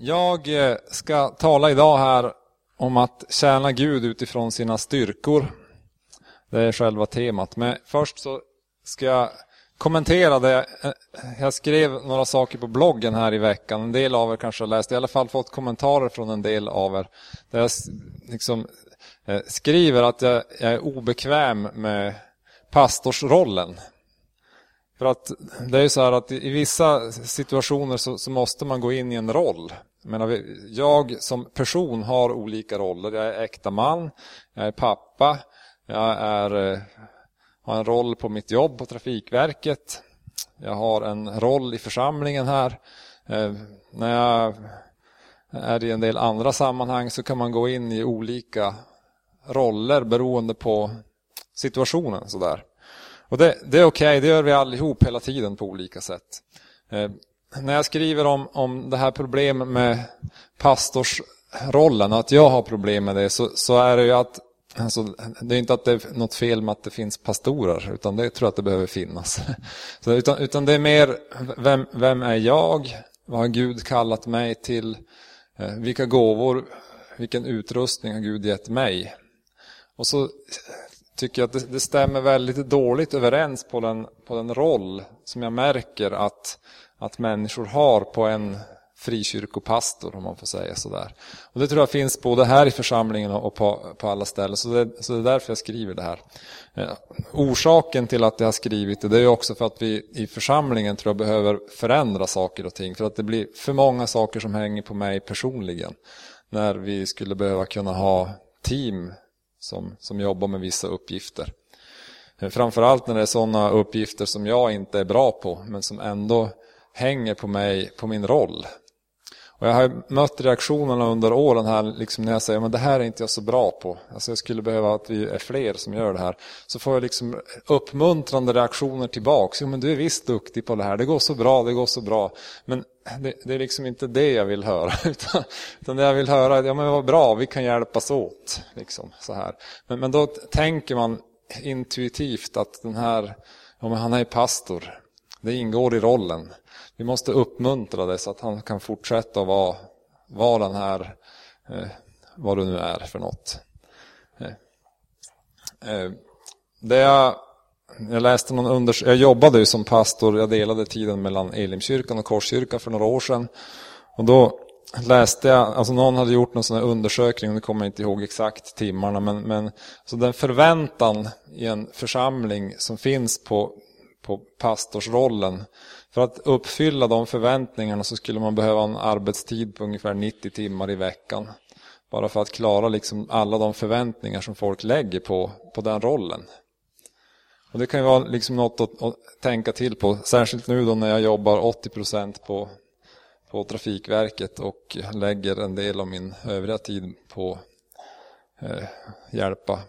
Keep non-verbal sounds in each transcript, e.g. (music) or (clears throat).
Jag eh, ska tala idag här om att tjäna Gud utifrån sina styrkor. Det är själva temat. Men först så ska jag kommentera det. Eh, jag skrev några saker på bloggen här i veckan. En del av er kanske har läst. I alla fall fått kommentarer från en del av er. Där jag liksom eh, skriver att jag är obekväm med pastorsrollen. För att det är ju så här att i vissa situationer så, så måste man gå in i en roll. Jag, jag som person har olika roller. Jag är äkta man, jag är pappa, jag är, eh, har en roll på mitt jobb på Trafikverket. Jag har en roll i församlingen här. Eh, när jag är i en del andra sammanhang så kan man gå in i olika roller beroende på situationen. Sådär. Och det, det är okej, okay, det gör vi allihop hela tiden på olika sätt. Eh, när jag skriver om, om det här problemet med pastorsrollen, att jag har problem med det, så, så är det ju att Alltså, det är inte att det är något fel med att det finns pastorer, utan det tror jag att det behöver finnas. (laughs) Så, utan, utan det är mer, vem, vem är jag? Vad har Gud kallat mig till? Eh, vilka gåvor, vilken utrustning har Gud gett mig? Och så tycker jag att det, det, stämmer väldigt dåligt överens på den, på den roll som jag märker att, att människor har på en frikyrkopastor om man får säga sådär. Och det tror jag finns både här i församlingen och på, på alla ställen. Så det, så det är därför jag skriver det här. Eh, orsaken till att jag har skrivit det, det är också för att vi i församlingen tror jag behöver förändra saker och ting. För att det blir för många saker som hänger på mig personligen. När vi skulle behöva kunna ha team som, som jobbar med vissa uppgifter. Eh, framförallt när det är sådana uppgifter som jag inte är bra på men som ändå hänger på mig, på min roll. Och jag har mött reaktionerna under åren här liksom när jag säger att det här är inte jag så bra på. Alltså jag skulle behöva att vi är fler som gör det här. Så får jag liksom uppmuntrande reaktioner tillbaks. Jo men du är visst duktig på det här, det går så bra, det går så bra. Men det, det är liksom inte det jag vill höra. (laughs) Utan, utan det jag vill höra är, ja men vad bra, vi kan hjälpas åt. Liksom, så här. Men, men då tänker man intuitivt att den här, ja men han är pastor. Det ingår i rollen. Vi måste uppmuntra det så att han kan fortsätta att vara, vara den här, eh, vad det nu är för något. Eh, eh, det jag, jag läste någon unders jag jobbade ju som pastor, jag delade tiden mellan Elimkyrkan och Korskyrkan för några år sedan. Och då läste jag, alltså någon hade gjort någon sån här undersökning, nu kommer jag inte ihåg exakt timmarna, men, men så den förväntan i en församling som finns på, på pastorsrollen för att uppfylla de förväntningarna så skulle man behöva en arbetstid på ungefär 90 timmar i veckan. Bara för att klara liksom alla de förväntningar som folk lägger på, på den rollen. Och Det kan ju vara liksom något att, att tänka till på, särskilt nu då när jag jobbar 80% på, på Trafikverket och lägger en del av min övriga tid på eh, hjälpa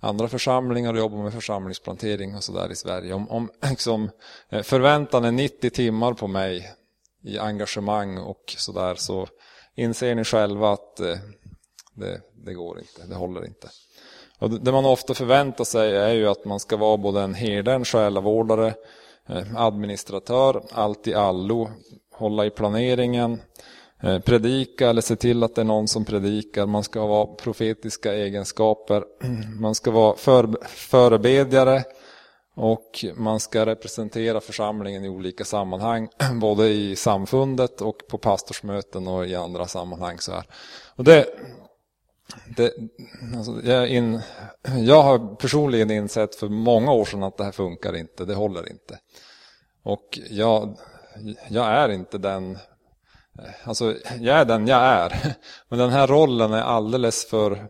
andra församlingar och jobbar med församlingsplantering och sådär i Sverige. Om, om (clears throat) liksom, eh, förväntan är 90 timmar på mig i engagemang och sådär så inser ni själva att eh, det, det går inte, det håller inte. Och det man ofta förväntar sig är ju att man ska vara både en herde, en själavårdare, eh, administratör, allt i allo, hålla i planeringen, Eh, predika eller se till att det är någon som predikar. Man ska ha profetiska egenskaper. (clears throat) Man ska vara för, förebedjare och man ska representera församlingen i olika sammanhang. (clears throat) Både i samfundet och på pastorsmöten och i andra sammanhang. Så här. Och det, det, alltså jag, in, jag har personligen insett för många år sedan att det här funkar inte, det håller inte. Och jag, jag är inte den Eh, alltså, jag är den jag är. (laughs) Men den här rollen är alldeles för,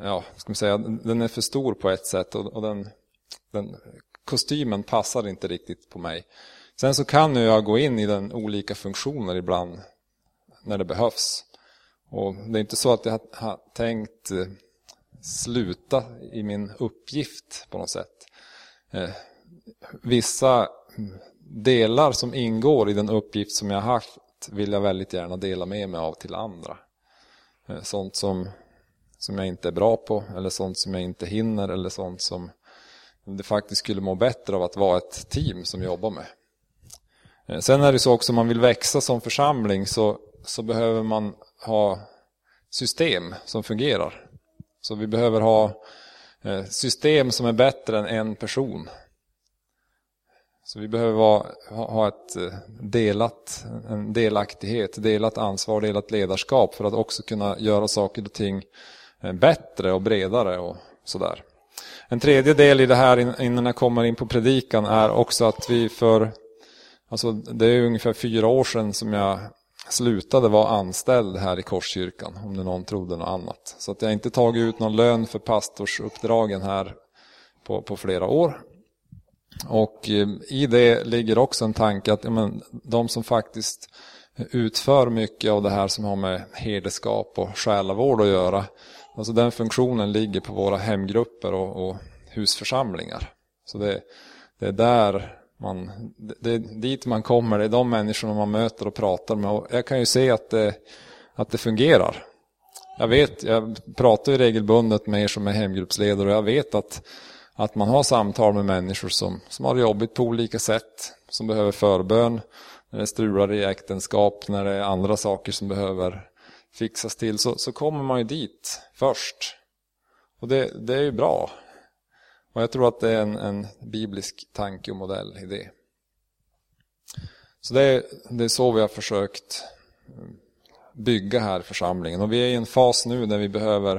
ja, ska man säga, den är för stor på ett sätt och, och den, den, kostymen passar inte riktigt på mig. Sen så kan jag gå in i den olika funktioner ibland när det behövs. Och det är inte så att jag har tänkt eh, sluta i min uppgift på något sätt. Eh, vissa delar som ingår i den uppgift som jag har haft vill jag väldigt gärna dela med mig av till andra. Eh, sånt som, som jag inte är bra på eller sånt som jag inte hinner eller sånt som det faktiskt skulle må bättre av att vara ett team som jobbar med. Eh, sen är det så också om man vill växa som församling så, så behöver man ha system som fungerar. Så vi behöver ha eh, system som är bättre än en person. Så vi behöver ha ett eh, delat, en delaktighet, delat ansvar, delat ledarskap för att också kunna göra saker och ting eh, bättre och bredare och sådär. En tredje del i det här innan jag kommer in på predikan är också att vi för, alltså det är ungefär fyra år sedan som jag slutade vara anställd här i Korskyrkan, om det någon trodde något annat. Så att jag inte tagit ut någon lön för pastorsuppdragen här på, på flera år. Och eh, i det ligger också en tanke att ja, men, de som faktiskt utför mycket av det här som har med herdeskap och själavård att göra. Alltså den funktionen ligger på våra hemgrupper och, och husförsamlingar. Så det, det, är där man, det är dit man kommer, det är de människorna man möter och pratar med. Och jag kan ju se att det, att det fungerar. Jag vet, jag pratar ju regelbundet med er som är hemgruppsledare och jag vet att att man har samtal med människor som, som har det jobbigt på olika sätt, som behöver förbön, när det strular i äktenskap, när det är andra saker som behöver fixas till, så, så kommer man ju dit först. Och det, det är ju bra. Och jag tror att det är en, en biblisk tanke och modell i det. Så det är, det är så vi har försökt mm, bygga här i församlingen. Och vi är i en fas nu där vi behöver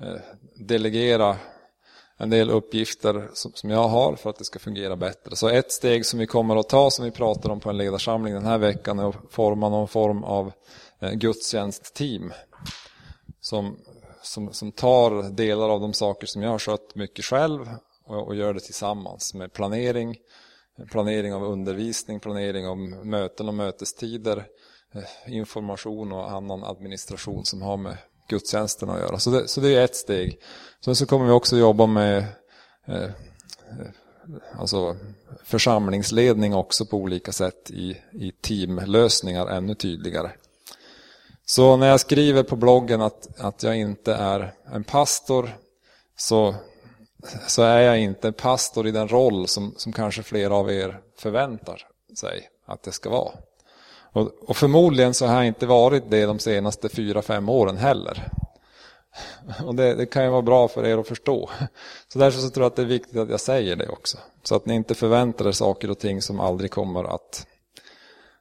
eh, delegera en del uppgifter som, som jag har för att det ska fungera bättre. Så ett steg som vi kommer att ta som vi pratar om på en ledarsamling den här veckan är att forma någon form av eh, gudstjänstteam. Som, som, som tar delar av de saker som jag har skött mycket själv och, och gör det tillsammans med planering, planering av undervisning, planering av möten och mötestider, eh, information och annan administration som har med gudstjänsten att göra. Så det, så det är ett steg. Sen så kommer vi också jobba med eh, eh, alltså församlingsledning också på olika sätt i, i teamlösningar ännu tydligare. Så när jag skriver på bloggen att, att jag inte är en pastor så, så är jag inte en pastor i den roll som, som kanske flera av er förväntar sig att det ska vara. Och, och förmodligen så har jag inte varit det de senaste fyra, fem åren heller. Och det, det, kan ju vara bra för er att förstå. Så därför så tror jag att det är viktigt att jag säger det också. Så att ni inte förväntar er saker och ting som aldrig kommer att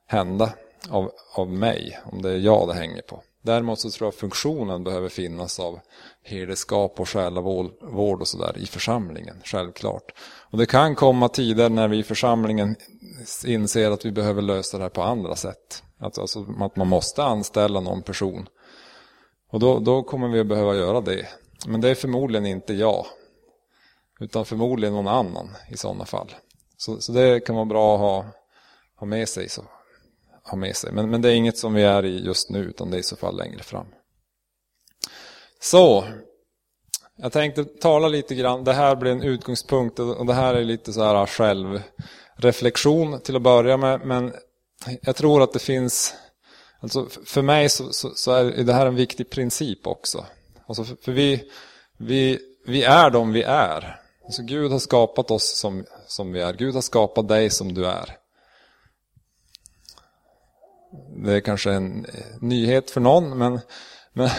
hända av, av mig, om det är jag det hänger på. Däremot så tror jag att funktionen behöver finnas av herdeskap och själavård och sådär i församlingen, självklart. Och det kan komma tider när vi i församlingen inser att vi behöver lösa det här på andra sätt. Alltså att man måste anställa någon person och då, då kommer vi att behöva göra det. Men det är förmodligen inte jag. Utan förmodligen någon annan i sådana fall. Så, så det kan vara bra att ha, ha med sig. Så, ha med sig. Men, men det är inget som vi är i just nu utan det är i så fall längre fram. Så, jag tänkte tala lite grann, det här blir en utgångspunkt och det här är lite så här självreflektion till att börja med. Men jag tror att det finns Alltså för mig så, så, så, är det här en viktig princip också. Alltså för, för vi, vi, vi är de vi är. Alltså Gud har skapat oss som, som vi är. Gud har skapat dig som du är. Det är kanske en eh, nyhet för någon, men, men,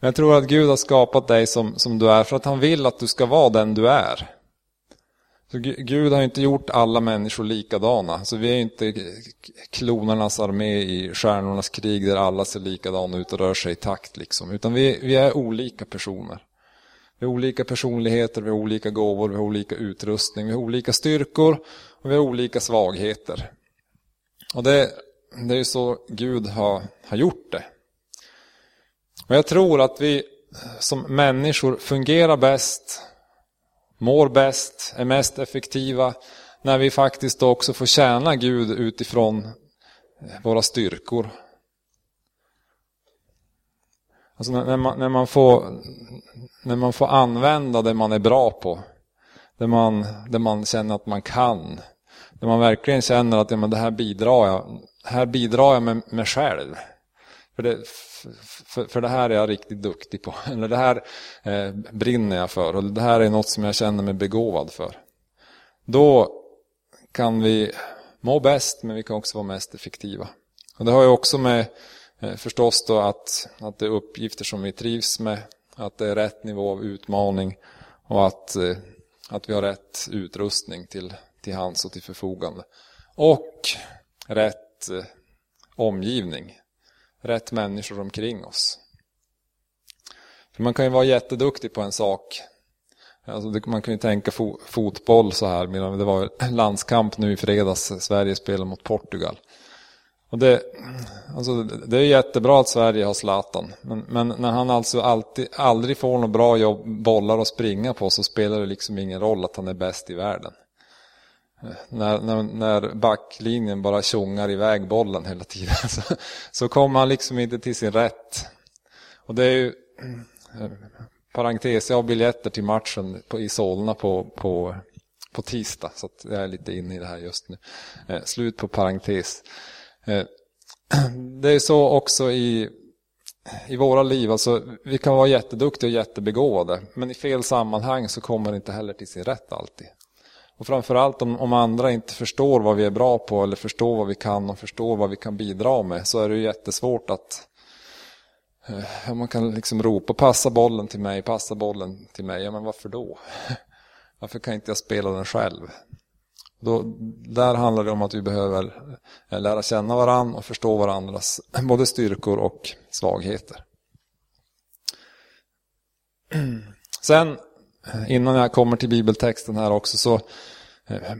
men jag tror att Gud har skapat dig som, som du är för att han vill att du ska vara den du är. Så Gud har inte gjort alla människor likadana. Så vi är inte klonarnas armé i stjärnornas krig där alla ser likadana ut och rör sig i takt. Liksom. Utan vi, vi är olika personer. Vi har olika personligheter, vi har olika gåvor, vi har olika utrustning, vi har olika styrkor och vi har olika svagheter. Och det, det är så Gud har, har gjort det. Och jag tror att vi som människor fungerar bäst mår bäst, är mest effektiva när vi faktiskt också får tjäna Gud utifrån våra styrkor. Alltså när, man, när, man får, när man får använda det man är bra på, det man, det man känner att man kan, Det man verkligen känner att ja, men det här bidrar jag, här bidrar jag med mig själv. För det, för, för det här är jag riktigt duktig på. (laughs) Eller det här eh, brinner jag för. Och det här är något som jag känner mig begåvad för. Då kan vi må bäst men vi kan också vara mest effektiva. Och det har ju också med, Eh, förstås då att, att det är uppgifter som vi trivs med, att det är rätt nivå av utmaning och att, eh, att vi har rätt utrustning till, till hands och till förfogande. Och rätt eh, omgivning, rätt människor omkring oss. För man kan ju vara jätteduktig på en sak. Alltså man kan ju tänka fo fotboll så här, det var landskamp nu i fredags, Sverige spelar mot Portugal. Och det, alltså det är jättebra att Sverige har Zlatan. Men, men, när han alltså alltid, aldrig får några bra jobb, bollar att springa på så spelar det liksom ingen roll att han är bäst i världen. När, när, när backlinjen bara tjongar iväg bollen hela tiden (laughs) så, så kommer han liksom inte till sin rätt. Och det är ju, (clears throat) parentes, jag har biljetter till matchen på, i Solna på, på, på tisdag. Så jag är lite inne i det här just nu. Eh, slut på parentes. Eh, (clears throat) det är så också i, i våra liv. Alltså, vi kan vara jätteduktiga och jättebegåvade. Men i fel sammanhang så kommer det inte heller till sin rätt alltid. Och framförallt om, om andra inte förstår vad vi är bra på eller förstår vad vi kan och förstår vad vi kan bidra med så är det jättesvårt att eh, man kan liksom ropa passa bollen till mig, passa bollen till mig. Ja men varför då? (laughs) Varför kan inte jag spela den själv? Då, där handlar det om att vi behöver eh, lära känna varandra och förstå varandras (clears throat) både styrkor och svagheter. (clears throat) Sen, Eh, innan jag kommer till bibeltexten här också, så eh,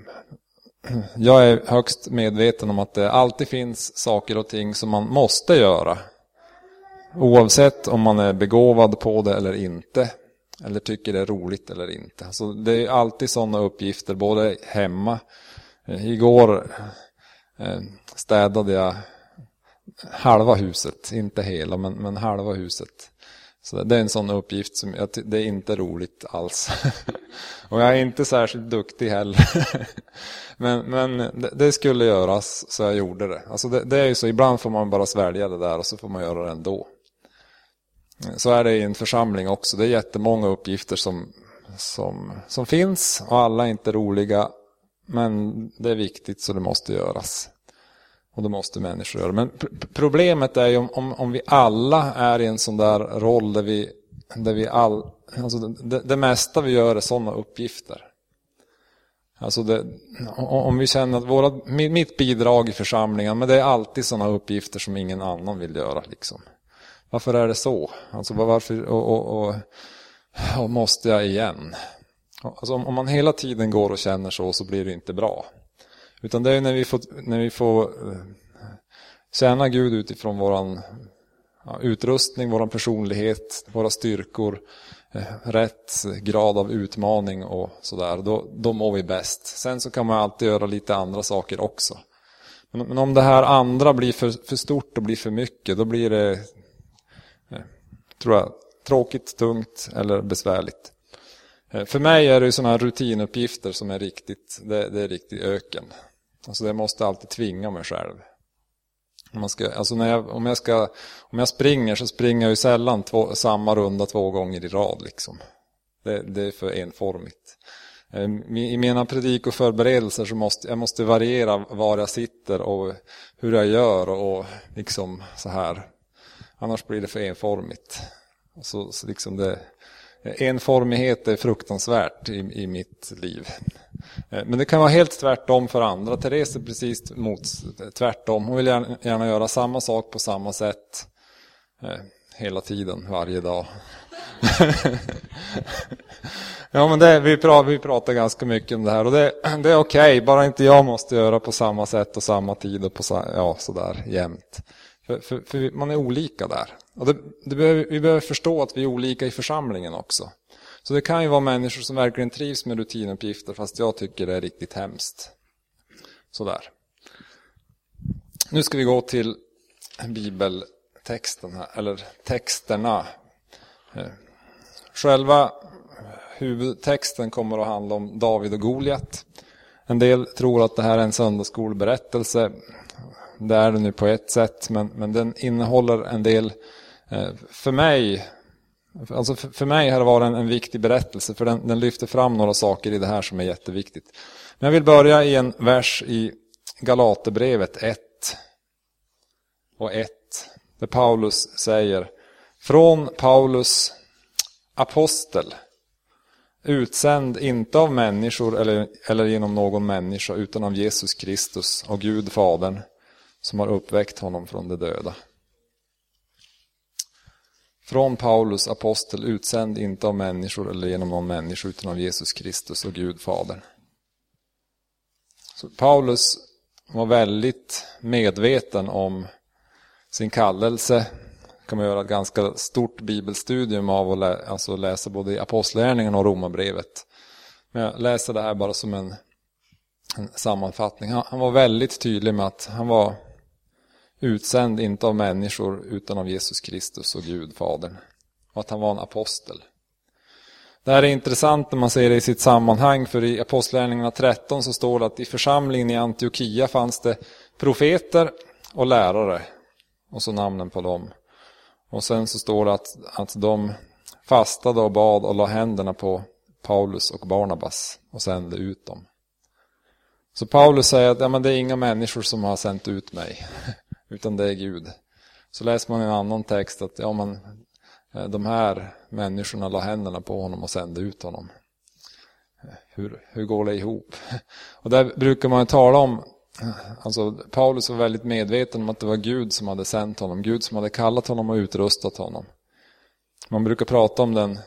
jag är högst medveten om att det alltid finns saker och ting som man måste göra. Oavsett om man är begåvad på det eller inte. Eller tycker det är roligt eller inte. Alltså det är alltid sådana uppgifter, både hemma. Eh, igår städade jag halva huset, inte hela, men, men halva huset. Så det är en sån uppgift som jag, det är inte roligt alls. (laughs) Och jag är inte särskilt duktig heller. (laughs) men men det, det, skulle göras så jag gjorde det. Alltså det, det är ju så, ibland får man bara svälja det där och så får man göra det ändå. Så är det i en församling också. Det är jättemånga uppgifter som, som, som finns och alla är inte roliga. Men det är viktigt så det måste göras. Och det måste människor göra. Men problemet är ju om, om, om, vi alla är i en sån där roll där vi, där vi all, alltså det, det mesta vi gör är sådana uppgifter. Alltså det, om vi känner att våra, mitt bidrag i församlingen, men det är alltid sådana uppgifter som ingen annan vill göra. Liksom. Varför är det så? Alltså varför och, och, och, och måste jag igen? Alltså om, man hela tiden går och känner så så blir det inte bra. Utan det är när vi får, när vi får eh, tjäna Gud utifrån våran ja, utrustning, våran personlighet, våra styrkor, eh, rätt grad av utmaning och sådär. Då, då mår vi bäst. Sen så kan man alltid göra lite andra saker också. Men, men om det här andra blir för, för stort och blir för mycket, då blir det eh, tror jag, tråkigt, tungt eller besvärligt. För mig är det sådana rutinuppgifter som är riktigt, det, det är riktigt öken. Alltså det måste alltid tvinga mig själv. Man ska, alltså när jag, om, jag ska, om jag springer så springer jag ju sällan två, samma runda två gånger i rad. Liksom. Det, det är för enformigt. Eh, I mina predik och förberedelser så måste jag måste variera var jag sitter och hur jag gör och liksom så här. Annars blir det för enformigt. Så, så liksom det, enformighet är fruktansvärt i, i mitt liv. Eh, men det kan vara helt tvärtom för andra. Therese är precis mot, tvärtom. Hon vill gärna, gärna göra samma sak på samma sätt. Eh, hela tiden, varje dag. (laughs) ja men det, vi, pratar, vi pratar ganska mycket om det här och det, det är okej, okay, bara inte jag måste göra på samma sätt och samma tid och på ja, sådär jämt. För, för, för, man är olika där. Och det, det behöver, vi behöver förstå att vi är olika i församlingen också. Så det kan ju vara människor som verkligen trivs med rutinuppgifter fast jag tycker det är riktigt hemskt. Sådär. Nu ska vi gå till bibeltexten här, eller texterna. Eh, själva huvudtexten kommer att handla om David och Goliat. En del tror att det här är en söndagsskolberättelse. Det är det nu på ett sätt, men, men den innehåller en del, Eh, för mig, alltså för, för mig har det varit en, en viktig berättelse, för den, den, lyfter fram några saker i det här som är jätteviktigt. Men jag vill börja i en vers i Galaterbrevet 1 och 1 Där Paulus säger Från Paulus apostel utsänd inte av människor eller, eller genom någon människa utan av Jesus Kristus och Gud Fadern som har uppväckt honom från de döda. Från Paulus apostel utsänd inte av människor eller genom någon människa utan av Jesus Kristus och Gud Fadern. Så Paulus var väldigt medveten om sin kallelse. kan man göra ett ganska stort bibelstudium av att lä alltså läsa både i Apostlagärningarna och Romarbrevet. Men jag läser det här bara som en, en sammanfattning. Han, han var väldigt tydlig med att han var Utsänd inte av människor utan av Jesus Kristus och Gud, Fadern. Och att han var en apostel. Det här är intressant när man ser det i sitt sammanhang för i Apostlagärningarna 13 så står det att i församlingen i Antiochia fanns det profeter och lärare. Och så namnen på dem. Och sen så står det att, att de fastade och bad och la händerna på Paulus och Barnabas och sände ut dem. Så Paulus säger att ja, men det är inga människor som har sänt ut mig utan det är Gud. Så läser man en annan text att ja, men, eh, de här människorna la händerna på honom och sände ut honom. Hur, hur går det ihop? (laughs) Och där brukar man tala om, alltså Paulus var väldigt medveten om att det var Gud som hade sänt honom, Gud som hade kallat honom och utrustat honom. Man brukar prata om den,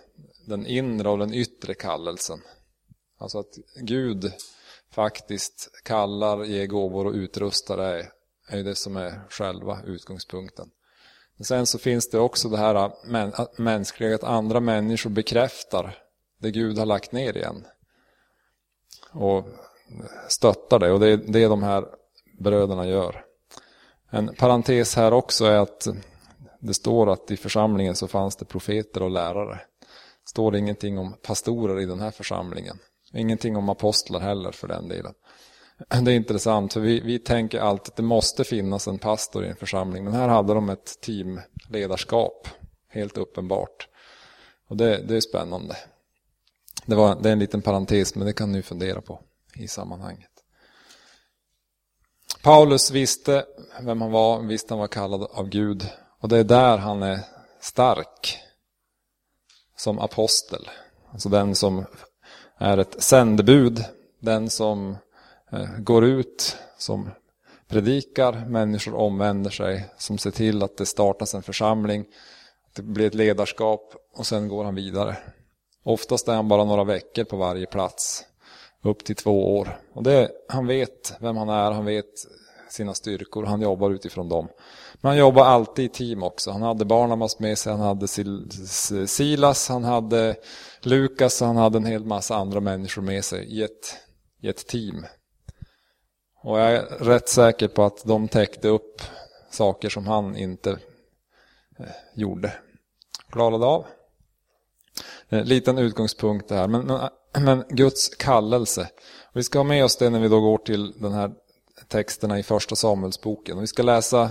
den inre och den yttre kallelsen. Alltså att Gud faktiskt kallar, ger gåvor och utrustar dig är ju det som är själva utgångspunkten. Men sen så finns det också det här äh, äh, mänskliga, att andra människor bekräftar det Gud har lagt ner igen. Och stöttar det och det är det de här bröderna gör. En parentes här också är att det står att i församlingen så fanns det profeter och lärare. Det står ingenting om pastorer i den här församlingen. Ingenting om apostlar heller för den delen. Det är intressant, för vi, vi tänker alltid att det måste finnas en pastor i en församling. Men här hade de ett teamledarskap, helt uppenbart. Och det, det är spännande. Det, var, det är en liten parentes, men det kan ni fundera på i sammanhanget. Paulus visste vem han var, visste han var kallad av Gud. Och det är där han är stark som apostel. Alltså den som är ett sändebud, den som Eh, går ut, som predikar, människor omvänder sig, som ser till att det startas en församling, att det blir ett ledarskap och sen går han vidare. Oftast är han bara några veckor på varje plats, upp till två år. Och det, han vet vem han är, han vet sina styrkor, han jobbar utifrån dem. Men han jobbar alltid i team också. Han hade Barnabas med sig, han hade Silas, han hade Lukas, han hade en hel massa andra människor med sig i ett, i ett team. Och jag är rätt säker på att de täckte upp saker som han inte eh, gjorde. Klarade av. En liten utgångspunkt det här. Men, men, eh, men, Guds kallelse. Vi ska ha med oss det när vi då går till den här texterna i första Samuelsboken. Vi ska läsa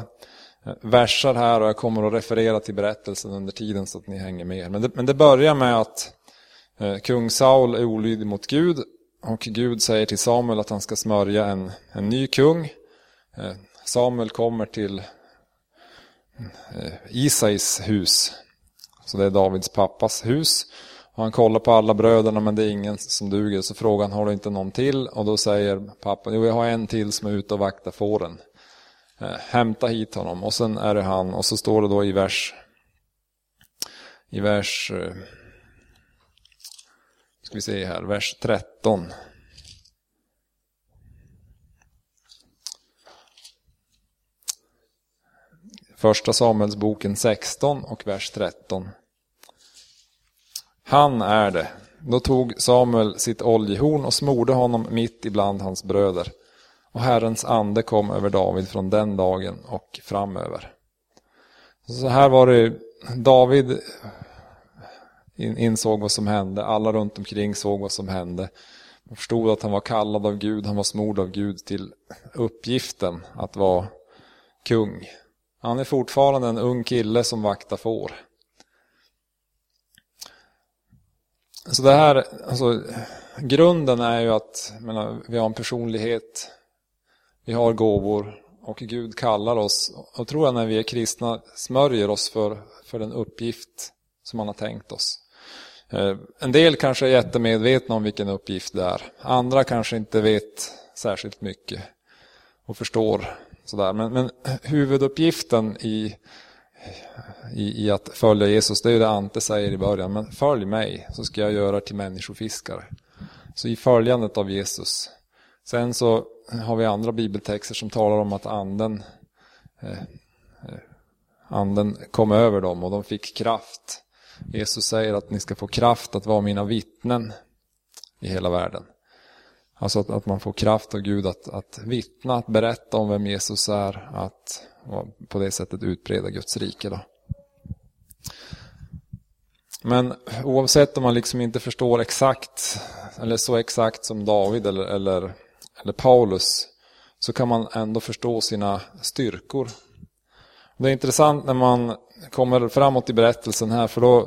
versar här och jag kommer att referera till berättelsen under tiden så att ni hänger med. Men det, men det börjar med att kung Saul är olydig mot Gud och Gud säger till Samuel att han ska smörja en, en ny kung. Eh, Samuel kommer till eh, Isais hus. Så det är Davids pappas hus. Och han kollar på alla bröderna men det är ingen som duger. Så frågar han, har du inte någon till? Och då säger pappan, jo jag har en till som är ute och vaktar fåren. Eh, hämta hit honom. Och sen är det han. Och så står det då i vers i vers ska vi se här, vers 13. Första Samuelsboken 16 och vers 13. Han är det. Då tog Samuel sitt oljehorn och smorde honom mitt ibland hans bröder. Och Herrens ande kom över David från den dagen och framöver. Så här var det, David insåg vad som hände. Alla runt omkring såg vad som hände. Man förstod att han var kallad av Gud, han var smord av Gud till uppgiften att vara kung. Han är fortfarande en ung kille som vaktar får. Så det här, alltså, grunden är ju att menar, vi har en personlighet, vi har gåvor och Gud kallar oss, och tror jag när vi är kristna, smörjer oss för, för den uppgift som han har tänkt oss. Eh, en del kanske är jättemedvetna om vilken uppgift det är. Andra kanske inte vet särskilt mycket och förstår sådär. Men, men huvuduppgiften i, i, i, att följa Jesus, det är det Ante säger i början. Men följ mig så ska jag göra till människofiskare. Så i följandet av Jesus. Sen så har vi andra bibeltexter som talar om att anden, eh, eh anden kom över dem och de fick kraft. Jesus säger att ni ska få kraft att vara mina vittnen i hela världen. Alltså att, att man får kraft av Gud att, att vittna, att berätta om vem Jesus är, att på det sättet utbreda Guds rike. Då. Men oavsett om man liksom inte förstår exakt, eller så exakt som David eller, eller, eller Paulus, så kan man ändå förstå sina styrkor. Det är intressant när man kommer framåt i berättelsen här, för då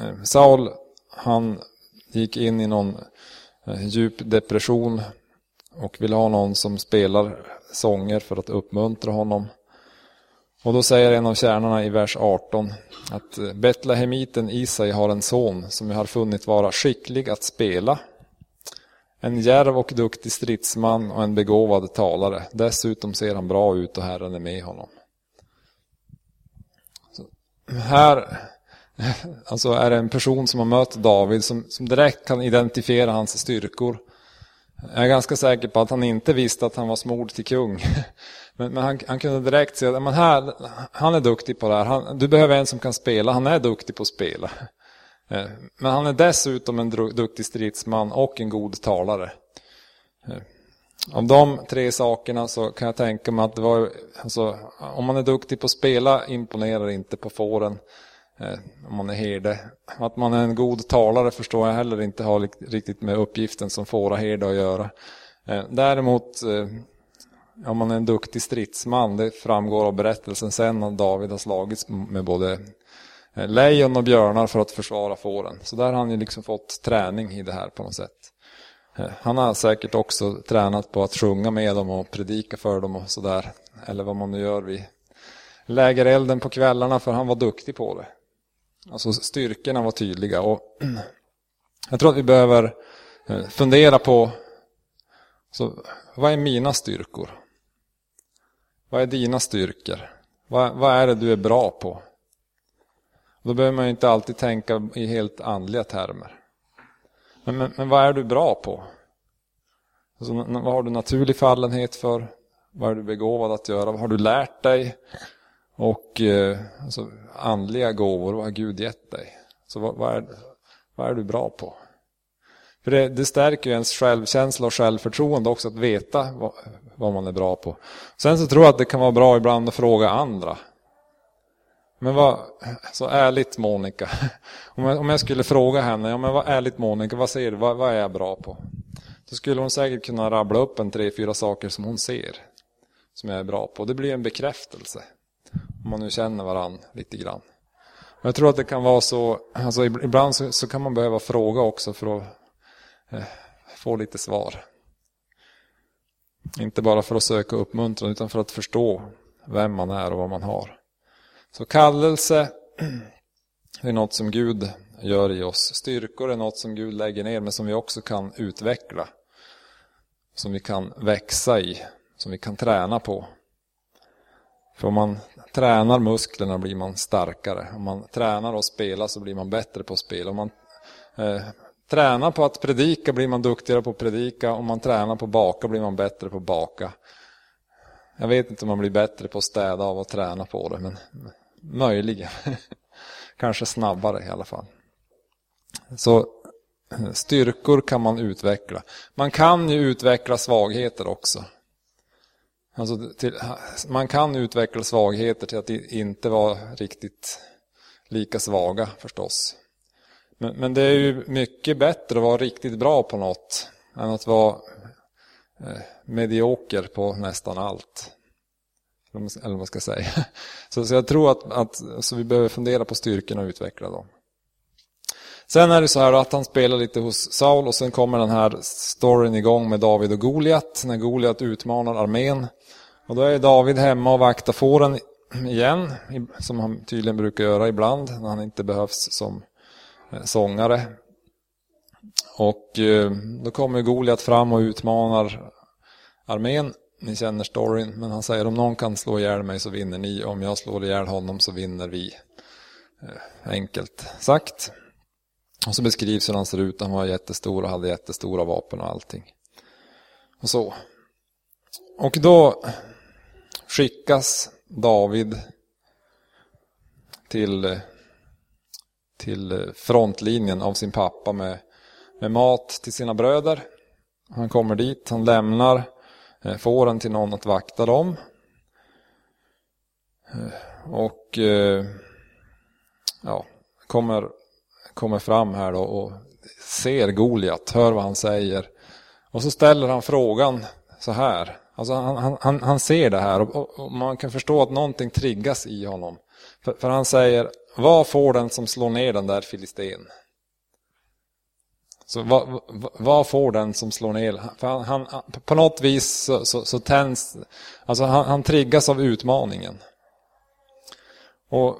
eh, Saul, han gick in i någon eh, djup depression och vill ha någon som spelar sånger för att uppmuntra honom. Och då säger en av kärnorna i vers 18 att eh, Betlehemiten Isai har en son som jag har funnit vara skicklig att spela. En järv och duktig stridsman och en begåvad talare. Dessutom ser han bra ut och Herren är med honom. Här alltså är det en person som har mött David som, som direkt kan identifiera hans styrkor. Jag är ganska säker på att han inte visste att han var smord till kung. Men, men han, han, kunde direkt säga att här, han är duktig på det här. Han, du behöver en som kan spela. Han är duktig på att spela. Eh, men han är dessutom en duktig stridsman och en god talare. Eh, av de tre sakerna så kan jag tänka mig att det var, alltså, om man är duktig på att spela imponerar inte på fåren. Eh, om man är herde. Att man är en god talare förstår jag heller inte har riktigt med uppgiften som fåraherde att göra. Eh, däremot eh, om man är en duktig stridsman, det framgår av berättelsen sen när David har slagits med både eh, lejon och björnar för att försvara fåren. Så där har han ju liksom fått träning i det här på något sätt. Han har säkert också tränat på att sjunga med dem och predika för dem och sådär. Eller vad man nu gör vid lägerelden på kvällarna för han var duktig på det. Alltså styrkorna var tydliga och (clears throat) jag tror att vi behöver eh, fundera på så, vad är mina styrkor? Vad är dina styrkor? Vad, vad är det du är bra på? Då behöver man inte alltid tänka i helt andliga termer. Men, men, men vad är du bra på? Alltså, vad har du naturlig fallenhet för? Vad är du begåvad att göra? Vad har du lärt dig? Och eh, alltså, andliga gåvor, vad har Gud gett dig? Så vad, vad, är, vad är du bra på? För det, det stärker ju ens självkänsla och självförtroende också att veta vad, vad, man är bra på. Sen så tror jag att det kan vara bra ibland att fråga andra. Men vad, så ärligt Monica, om jag, om jag skulle fråga henne, ja men vad ärligt Monica, vad säger du, vad, vad är jag bra på? Då skulle hon säkert kunna rabbla upp en tre, fyra saker som hon ser. Som jag är bra på. Det blir en bekräftelse. Om man nu känner varann lite grann. Men jag tror att det kan vara så, alltså ibland så, så kan man behöva fråga också för att Eh, få lite svar. Inte bara för att söka uppmuntran utan för att förstå vem man är och vad man har. Så kallelse är något som Gud gör i oss. Styrkor är något som Gud lägger ner men som vi också kan utveckla. Som vi kan växa i, som vi kan träna på. För om man tränar musklerna blir man starkare. Om man tränar att spela så blir man bättre på att spela. Om man eh, tränar på att predika blir man duktigare på att predika. Om man tränar på att baka blir man bättre på att baka. Jag vet inte om man blir bättre på att städa av att träna på det, men möjligen. (laughs) Kanske snabbare i alla fall. Så eh, styrkor kan man utveckla. Man kan ju utveckla svagheter också. Alltså till, man kan utveckla svagheter till att inte vara riktigt lika svaga förstås. Men, men det är ju mycket bättre att vara riktigt bra på något än att vara eh, medioker på nästan allt. Eller vad man ska säga. (laughs) Så, så jag tror att, att så vi behöver fundera på styrkorna och utveckla dem. Sen är det så här att han spelar lite hos Saul och sen kommer den här storyn igång med David och Goliat. När Goliat utmanar armén Och då är David hemma och vaktar fåren igen, som han tydligen brukar göra ibland när han inte behövs som eh, sångare. Och eh, då kommer Goliat fram och utmanar armén. Ni känner storyn, men han säger om någon kan slå ihjäl mig så vinner ni, om jag slår ihjäl honom så vinner vi. Eh, enkelt sagt. Och så beskrivs hur han ser ut, han var jättestor och hade jättestora vapen och allting. Och så. Och då skickas David till, till frontlinjen av sin pappa med, med mat till sina bröder. Han kommer dit, han lämnar Eh, fåren till någon att vakta dem. Eh, och eh, ja, kommer, kommer fram här då och ser Goliat, hör vad han säger. Och så ställer han frågan så här. Alltså han, han, han ser det här och, och, man kan förstå att någonting triggas i honom. För, för, han säger, vad får den som slår ner den där filisten? Så vad, vad, får den som slår ner? För han, han på något vis så, så, så tänds, alltså han, han triggas av utmaningen. Och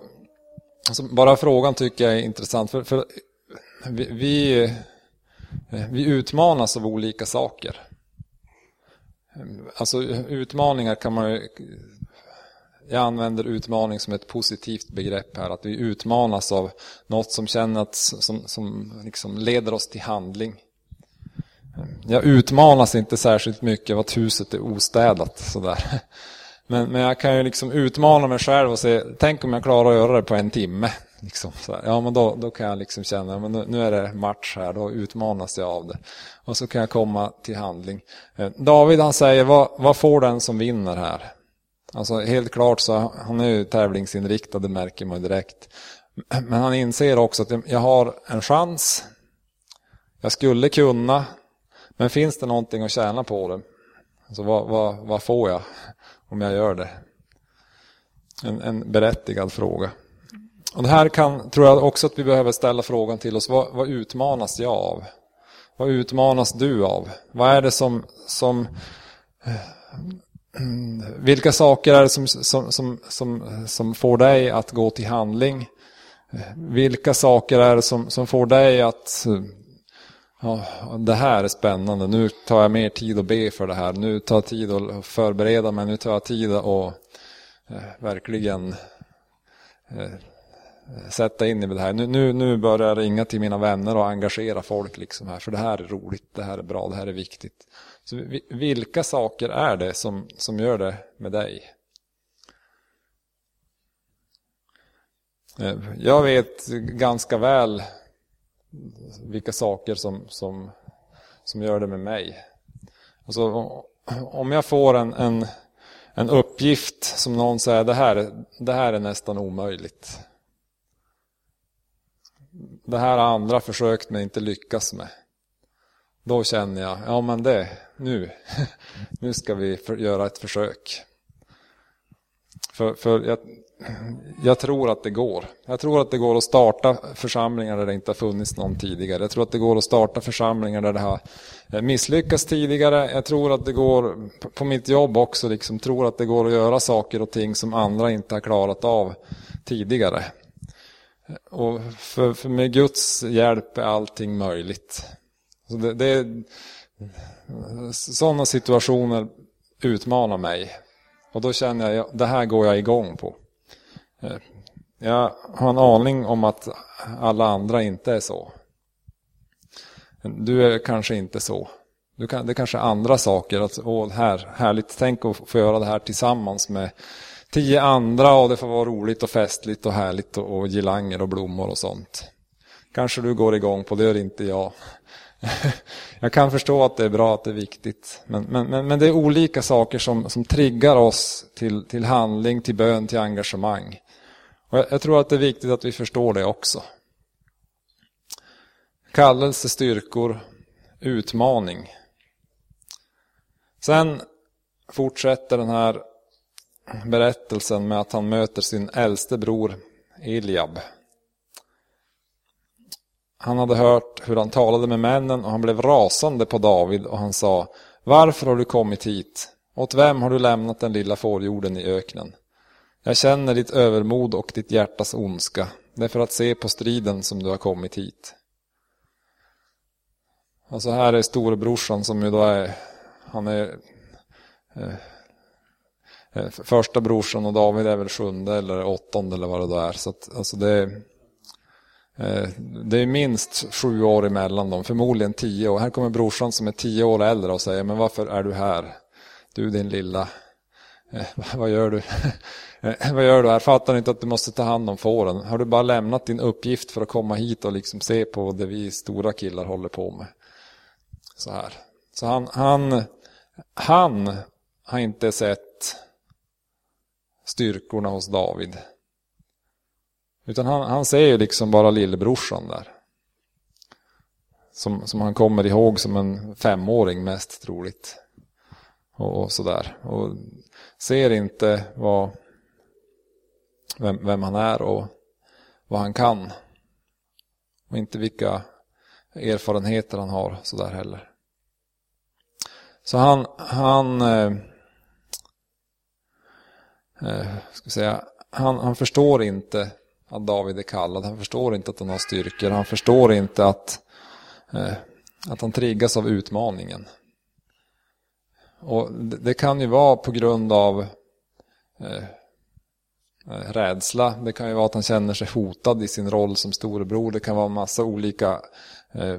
alltså bara frågan tycker jag är intressant. För, för vi, vi, vi utmanas av olika saker. Alltså utmaningar kan man ju... Jag använder utmaning som ett positivt begrepp här. Att vi utmanas av något som känner att, som, som liksom leder oss till handling. Jag utmanas inte särskilt mycket av att huset är ostädat. Sådär. Men, men jag kan ju liksom utmana mig själv och säga, tänk om jag klarar att göra det på en timme. Liksom, så ja, men då, då kan jag liksom känna men nu, är det match här, då utmanas jag av det. Och så kan jag komma till handling. Eh, David han säger, vad, vad får den som vinner här? Alltså helt klart så han är ju tävlingsinriktad, det märker man direkt. Men han inser också att jag har en chans. Jag skulle kunna. Men finns det någonting att tjäna på det? Alltså vad, vad, vad får jag om jag gör det? En, en berättigad fråga. Och det här kan, tror jag också att vi behöver ställa frågan till oss. Vad, vad utmanas jag av? Vad utmanas du av? Vad är det som, som vilka saker är det som, som, som, som, som får dig att gå till handling? Vilka saker är det som, som får dig att ja, det här är spännande, nu tar jag mer tid att be för det här, nu tar jag tid att förbereda mig, nu tar jag tid att eh, verkligen eh, sätta in i det här. Nu, nu, nu börjar jag ringa till mina vänner och engagera folk liksom här. För det här är roligt, det här är bra, det här är viktigt. Så vilka saker är det som, som gör det med dig? Eh, jag vet ganska väl vilka saker som, som, som gör det med mig. Alltså, om jag får en, en, en uppgift som någon säger det här, det här är nästan omöjligt det här har andra försökt men inte lyckas med. Då känner jag, ja men det, nu, (laughs) nu ska vi för, göra ett försök. För, för jag, jag, tror att det går. Jag tror att det går att starta församlingar där det inte har funnits någon tidigare. Jag tror att det går att starta församlingar där det har misslyckats tidigare. Jag tror att det går, på mitt jobb också, liksom, tror att det går att göra saker och ting som andra inte har klarat av tidigare. Och för, för med Guds hjälp är allting möjligt. Så det, det, sådana situationer utmanar mig. Och då känner jag, det här går jag igång på. Eh, jag har en aning om att alla andra inte är så. Du är kanske inte så. Du kan, det kanske är andra saker. Att, åh, här, härligt, tänk att få göra det här tillsammans med tio andra och det får vara roligt och festligt och härligt och, och girlanger och blommor och sånt. Kanske du går igång på, det gör inte jag. (laughs) jag kan förstå att det är bra, att det är viktigt. Men, men, men, men det är olika saker som, som triggar oss till, till handling, till bön, till engagemang. Och jag, jag tror att det är viktigt att vi förstår det också. Kallelse, styrkor, utmaning. Sen fortsätter den här berättelsen med att han möter sin äldste bror Eliab. Han hade hört hur han talade med männen och han blev rasande på David och han sa Varför har du kommit hit? Åt vem har du lämnat den lilla fårjorden i öknen? Jag känner ditt övermod och ditt hjärtas ondska. Det är för att se på striden som du har kommit hit. Alltså här är storebrorsan som ju då är, han är eh, eh, första brorsan och David är väl sjunde eller åttonde eller vad det då är. Så att, alltså det, är, Eh, det är minst sju år emellan dem, förmodligen tio år. Här kommer brorsan som är tio år äldre och säger, men varför är du här? Du din lilla, eh, (laughs) vad gör du? (laughs) Eh, vad gör du här? Fattar du inte att du måste ta hand om fåren? Har du bara lämnat din uppgift för att komma hit och liksom se på det vi stora killar håller på med? Så här. Så han, han, han har inte sett styrkorna hos David. Utan han, han ser ju liksom bara lillebrorsan där. Som, som han kommer ihåg som en femåring mest troligt. Och, och sådär. Och ser inte vad, vem, vem han är och vad han kan. Och inte vilka erfarenheter han har sådär heller. Så han, han eh, eh, ska säga, han, han förstår inte att David är kallad. Han förstår inte att han har styrkor. Han förstår inte att, eh, att han triggas av utmaningen. Och det, det kan ju vara på grund av eh, eh, rädsla. Det kan ju vara att han känner sig hotad i sin roll som storebror. Det kan vara massa olika eh,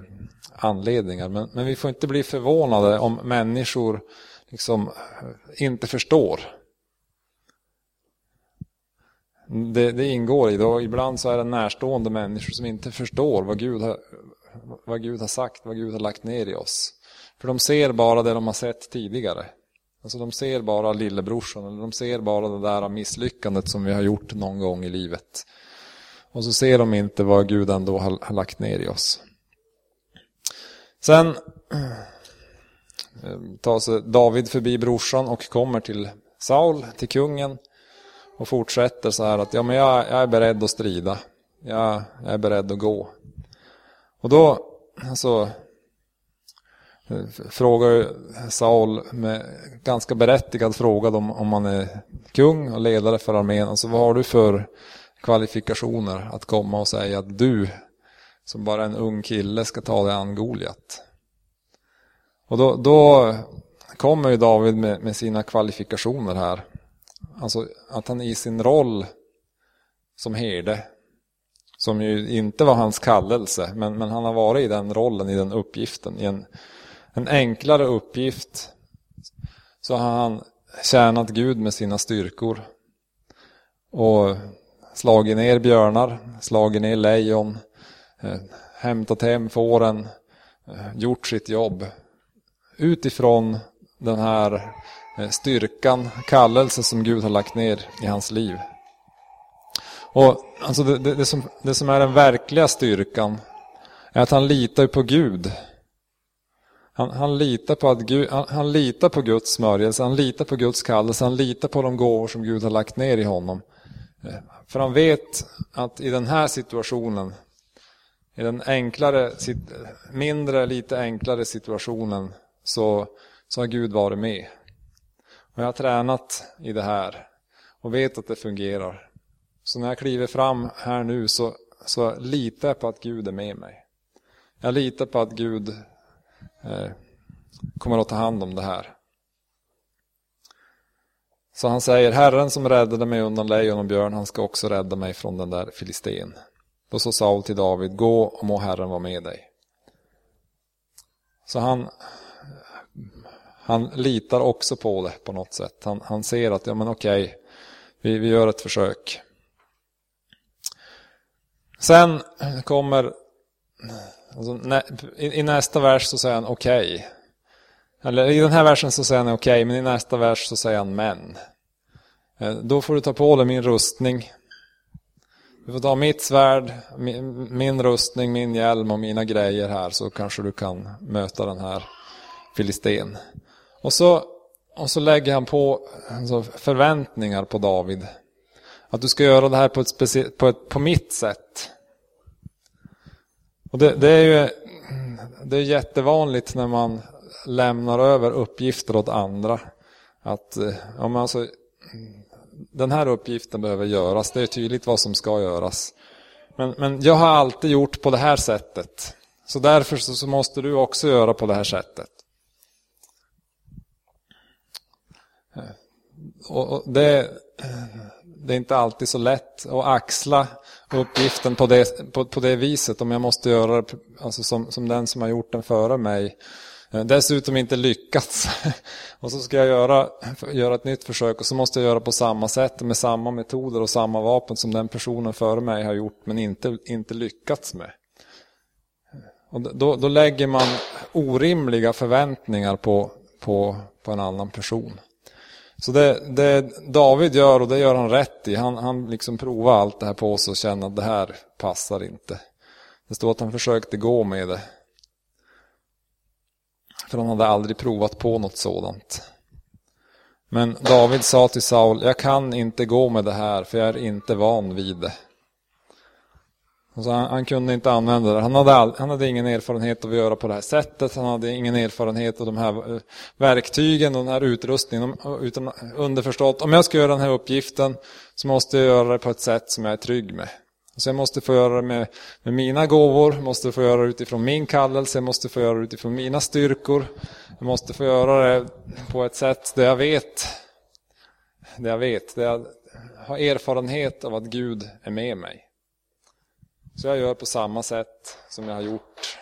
anledningar. Men, men vi får inte bli förvånade om människor liksom eh, inte förstår. Det, det ingår i det och ibland så är det närstående människor som inte förstår vad Gud, har, vad Gud har sagt, vad Gud har lagt ner i oss. För de ser bara det de har sett tidigare. Alltså de ser bara lillebrorsan, eller de ser bara det där misslyckandet som vi har gjort någon gång i livet. Och så ser de inte vad Gud ändå har, har lagt ner i oss. Sen eh, tar sig David förbi brorsan och kommer till Saul, till kungen. Och fortsätter så här att ja, men jag, jag är beredd att strida. Jag, jag, är beredd att gå. Och då alltså, frågar Saul med ganska berättigad fråga om, om man är kung och ledare för armén. Alltså vad har du för kvalifikationer att komma och säga att du som bara en ung kille ska ta dig an Goliat. Och då, då kommer ju David med, med, sina kvalifikationer här. Alltså att han i sin roll som herde, som ju inte var hans kallelse, men, men han har varit i den rollen, i den uppgiften, i en, en enklare uppgift, så har han tjänat Gud med sina styrkor. Och slagit ner björnar, slagit ner lejon, eh, hämtat hem fåren, eh, gjort sitt jobb. Utifrån den här Eh, styrkan, kallelse som Gud har lagt ner i hans liv. Och alltså det, det, det, som, det som är den verkliga styrkan är att han litar på Gud. Han, han, litar på att Gud, han, han, litar på Guds smörjelse, han litar på Guds kallelse, han litar på de gåvor som Gud har lagt ner i honom. Eh, för han vet att i den här situationen i den enklare, mindre, lite enklare situationen så, så har Gud varit med. Och jag har tränat i det här och vet att det fungerar. Så när jag kliver fram här nu så, så litar jag på att Gud är med mig. Jag litar på att Gud eh, kommer att ta hand om det här. Så han säger, Herren som räddade mig undan lejon och björn, han ska också rädda mig från den där filisten. Då sa Saul till David, gå och må Herren vara med dig. Så han, han litar också på det på något sätt. Han, han ser att, ja men okej, vi, vi gör ett försök. Sen kommer, alltså, nä, i, i, nästa vers så säger han okej. Okay. Eller i den här versen så säger han okej, okay, men i nästa vers så säger han men. Eh, då får du ta på dig min rustning du får ta mitt svärd, min, min rustning, min hjälm och mina grejer här så kanske du kan möta den här filisten. Och så, och så lägger han på alltså, förväntningar på David. Att du ska göra det här på, ett på, ett, på mitt sätt. Och det, det är ju det är jättevanligt när man lämnar över uppgifter åt andra. att eh, ja, men alltså, den här uppgiften behöver göras. Det är tydligt vad som ska göras. Men, men jag har alltid gjort på det här sättet. Så därför så, så måste du också göra på det här sättet. Och, det, det är inte alltid så lätt att axla uppgiften på det, på, på det viset om jag måste göra det alltså som, som den som har gjort den före mig. Eh, dessutom inte lyckats. (laughs) Och så ska jag göra, göra ett nytt försök och så måste jag göra på samma sätt med samma metoder och samma vapen som den personen före mig har gjort men inte, inte lyckats med. Och då, då lägger man orimliga förväntningar på, på, på en annan person. Så det, det, David gör, och det gör han rätt i, han, han liksom provar allt det här på sig och känner att det här passar inte. Det står att han försökte gå med det. För han hade aldrig provat på något sådant. Men David sa till Saul, jag kan inte gå med det här för jag är inte van vid det. Alltså han, han, kunde inte använda det. Han hade, all, han hade ingen erfarenhet av att göra på det här sättet. Han hade ingen erfarenhet av de här eh, verktygen och den här utrustningen. Eh, utan underförstått, om jag ska göra den här uppgiften så måste jag göra det på ett sätt som jag är trygg med. Så jag måste få göra det med, med mina gåvor, måste få göra det utifrån min kallelse, jag måste få göra det utifrån mina styrkor. Jag måste få göra det på ett sätt där jag vet, där jag vet, där jag har erfarenhet av att Gud är med mig. Så jag gör på samma sätt som jag har gjort.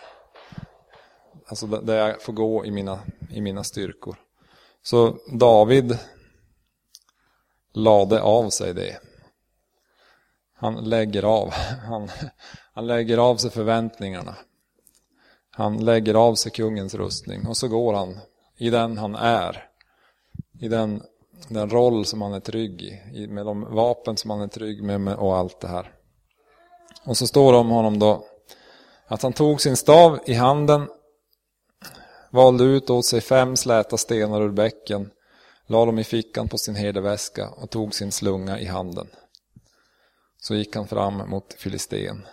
Alltså där jag får gå i mina, i mina styrkor. Så David lade av sig det. Han lägger av. Han, han lägger av sig förväntningarna. Han lägger av sig kungens rustning och så går han i den han är. I den, den roll som han är trygg i, med de vapen som han är trygg med och allt det här. Och så står det om honom då att han tog sin stav i handen, valde ut åt sig fem släta stenar ur bäcken, la dem i fickan på sin herdeväska och tog sin slunga i handen. Så gick han fram mot Filisten.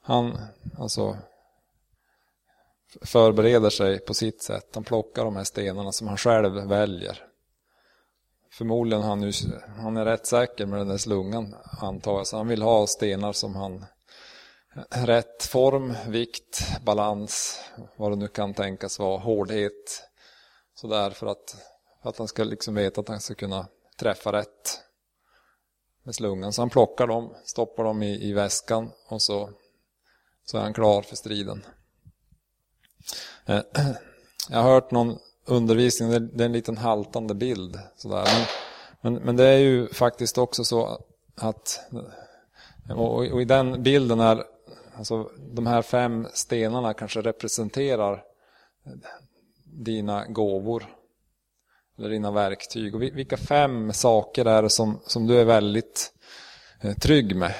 Han alltså förbereder sig på sitt sätt. Han plockar de här stenarna som han själv väljer. Förmodligen han, han är rätt säker med den där slungan antar jag. Så han vill ha stenar som han rätt form, vikt, balans, vad det nu kan tänkas vara, hårdhet. Sådär för att, för att han ska liksom veta att han ska kunna träffa rätt med slungan. Så han plockar dem, stoppar dem i, i väskan och så, så är han klar för striden. Eh, (clears throat) jag har hört någon Undervisningen, det är en liten haltande bild. Sådär. Men, men, men det är ju faktiskt också så att, och, och i den bilden är, alltså de här fem stenarna kanske representerar dina gåvor. Eller dina verktyg. Och vilka fem saker är det som, som du är väldigt eh, trygg med?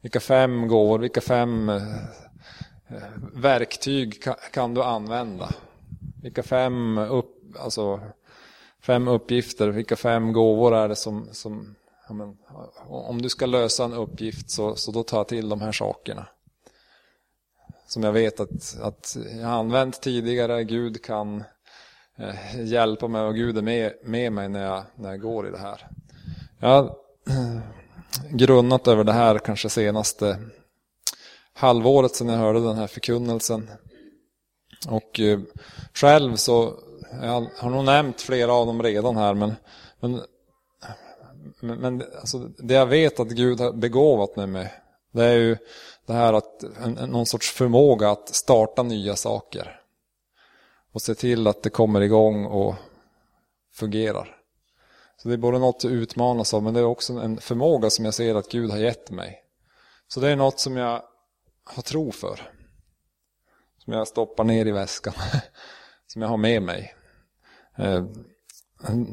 Vilka fem gåvor, vilka fem eh, verktyg kan, kan du använda? Vilka fem, upp, alltså, fem uppgifter, vilka fem gåvor är det som, som ja, men, om du ska lösa en uppgift så, så då tar jag till de här sakerna. Som jag vet att, att jag har använt tidigare, Gud kan eh, hjälpa mig och Gud är med, med mig när jag, när jag går i det här. Jag har eh, grunnat över det här kanske senaste halvåret sedan jag hörde den här förkunnelsen. Och eh, själv så, jag har nog nämnt flera av dem redan här, men, men, men alltså, det jag vet att Gud har begåvat mig med, det är ju det här att en, någon sorts förmåga att starta nya saker. Och se till att det kommer igång och fungerar. Så det är både något att utmanas av, men det är också en förmåga som jag ser att Gud har gett mig. Så det är något som jag har tro för. Som jag stoppar ner i väskan. (laughs) Som jag har med mig. Eh,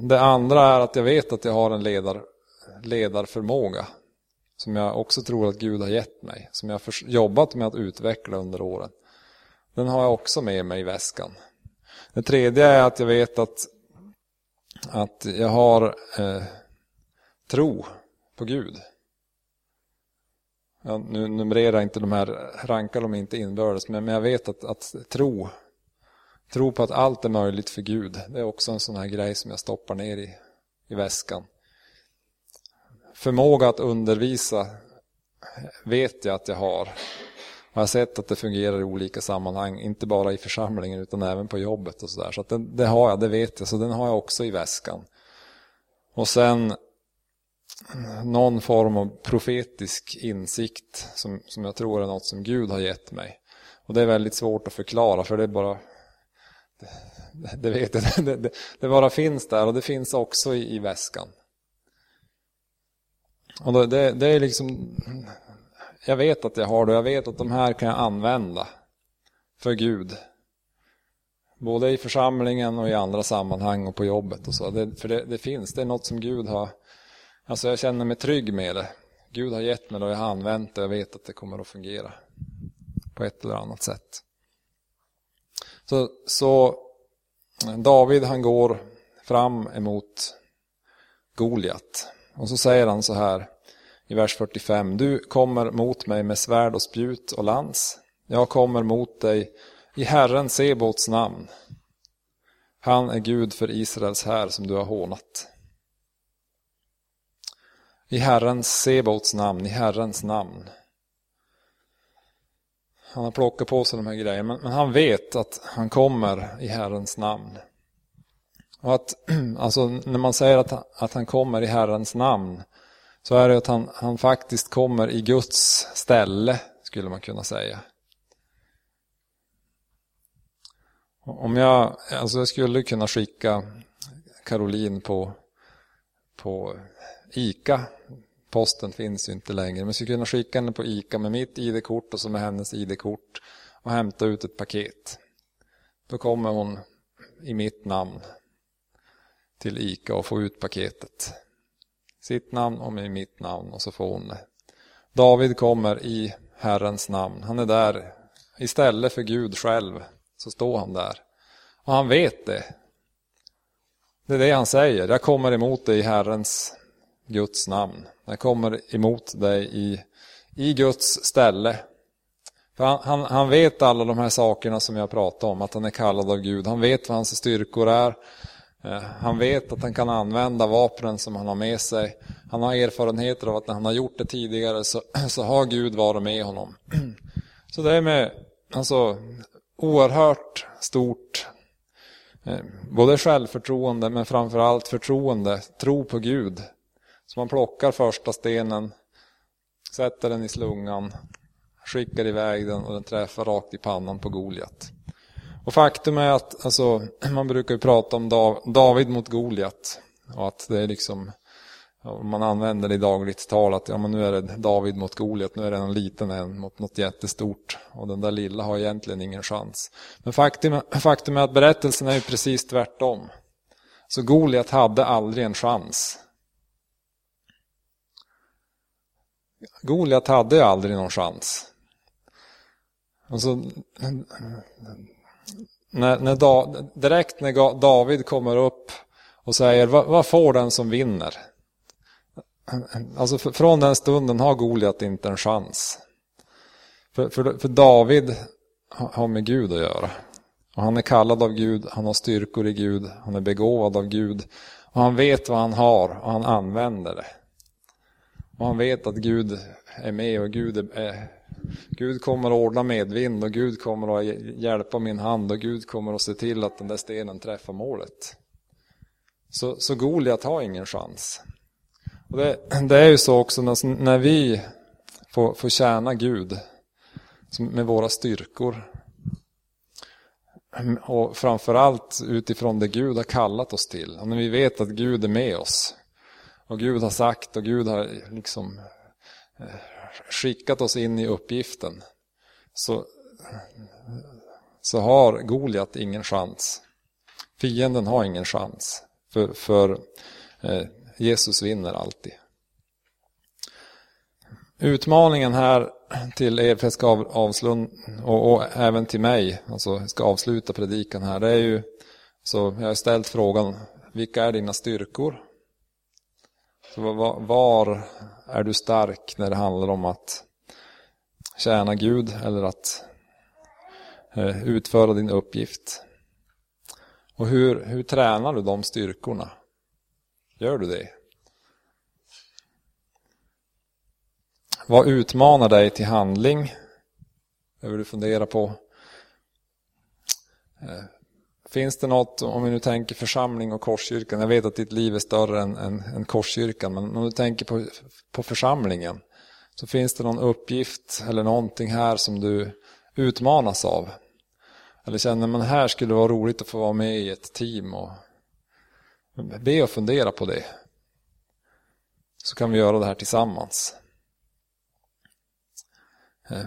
det andra är att jag vet att jag har en ledar, ledarförmåga. Som jag också tror att Gud har gett mig. Som jag har jobbat med att utveckla under åren. Den har jag också med mig i väskan. Det tredje är att jag vet att, att jag har eh, tro på Gud jag nu numrerar inte de här, rankar de inte inbördes, men, men jag vet att, att tro, tro på att allt är möjligt för Gud, det är också en sån här grej som jag stoppar ner i, i väskan. Förmåga att undervisa vet jag att jag har. Jag har sett att det fungerar i olika sammanhang, inte bara i församlingen utan även på jobbet och sådär. Så, så det, det har jag, det vet jag, så den har jag också i väskan. Och sen någon form av profetisk insikt som, som jag tror är något som Gud har gett mig. Och det är väldigt svårt att förklara för det är bara det, det vet jag, det, det, det, bara finns där och det finns också i, i väskan. Och det, det är liksom jag vet att jag har det och jag vet att de här kan jag använda för Gud. Både i församlingen och i andra sammanhang och på jobbet och så. Det, för det, det, finns, det är något som Gud har, alltså jag känner mig trygg med det. Gud har gett mig det och jag har använt det och jag vet att det kommer att fungera. På ett eller annat sätt. Så, så David han går fram emot Goliat. Och så säger han så här i vers 45. Du kommer mot mig med svärd och spjut och lans. Jag kommer mot dig i Herren Sebots namn. Han är Gud för Israels här som du har hånat. I Herrens Sebots namn, i Herrens namn. Han har plockat på sig de här grejerna, men, han vet att han kommer i Herrens namn. Och att, (clears throat) alltså, när man säger att, att han kommer i Herrens namn så är det att han, han faktiskt kommer i Guds ställe, skulle man kunna säga. Om jag, alltså jag skulle kunna skicka Caroline på, på ICA. Posten finns ju inte längre. Men jag skulle kunna skicka henne på ICA med mitt ID-kort och så med hennes ID-kort. Och hämta ut ett paket. Då kommer hon i mitt namn till ICA och får ut paketet sitt namn och med mitt namn och så får hon det. David kommer i Herrens namn. Han är där istället för Gud själv. Så står han där. Och han vet det. Det är det han säger. Jag kommer emot dig i Herrens, Guds namn. Den kommer emot dig i, i Guds ställe. För han, han, han vet alla de här sakerna som jag pratade om, att han är kallad av Gud. Han vet vad hans styrkor är. Eh, han vet att han kan använda vapnen som han har med sig. Han har erfarenheter av att när han har gjort det tidigare så, (clears throat) så har Gud varit med honom. (clears throat) Så det är med alltså, oerhört stort eh, både självförtroende men framförallt förtroende, tro på Gud. Så man plockar första stenen, sätter den i slungan, skickar iväg den och den träffar rakt i pannan på Goliat. Och faktum är att alltså, (clears throat) man brukar ju prata om David mot Goliat. Och att det är liksom, man använder det i dagligt tal att ja, men nu är det David mot Goliat, nu är det en liten en mot något jättestort. Och den där lilla har egentligen ingen chans. Men faktum, (clears throat) faktum är att berättelsen är ju precis tvärtom. Så Goliat hade aldrig en chans. Goliat hade aldrig någon chans. Alltså, när, när da, direkt när David kommer upp och säger vad, vad får den som vinner? Alltså för, från den stunden har Goliat inte en chans. För, för, för, David har med Gud att göra. Och han är kallad av Gud, han har styrkor i Gud, han är begåvad av Gud. Och han vet vad han har och han använder det. Och han vet att Gud är med och Gud är, eh, Gud kommer att ordna medvind och Gud kommer att hjälpa min hand och Gud kommer att se till att den där stenen träffar målet. Så, så Goliat har ingen chans. Och det, det är ju så också när, när vi får, får tjäna Gud med våra styrkor och framförallt utifrån det Gud har kallat oss till. Och när vi vet att Gud är med oss och Gud har sagt och Gud har liksom eh, skickat oss in i uppgiften så, så har Goliat ingen chans. Fienden har ingen chans. För, för eh, Jesus vinner alltid. Utmaningen här till er, för jag ska avslunda, och, och, även till mig, alltså jag ska avsluta predikan här, det är ju, så jag har ställt frågan, vilka är dina styrkor? Så var, var är du stark när det handlar om att tjäna Gud eller att eh, utföra din uppgift. Och hur, hur tränar du de styrkorna? Gör du det? Vad utmanar dig till handling? Behöver du fundera på. Eh, Finns det något, om vi nu tänker församling och korskyrkan, jag vet att ditt liv är större än, än, än korskyrkan, men om du tänker på, på församlingen, så finns det någon uppgift eller någonting här som du utmanas av. Eller känner man här skulle det vara roligt att få vara med i ett team och be och fundera på det. Så kan vi göra det här tillsammans. Eh,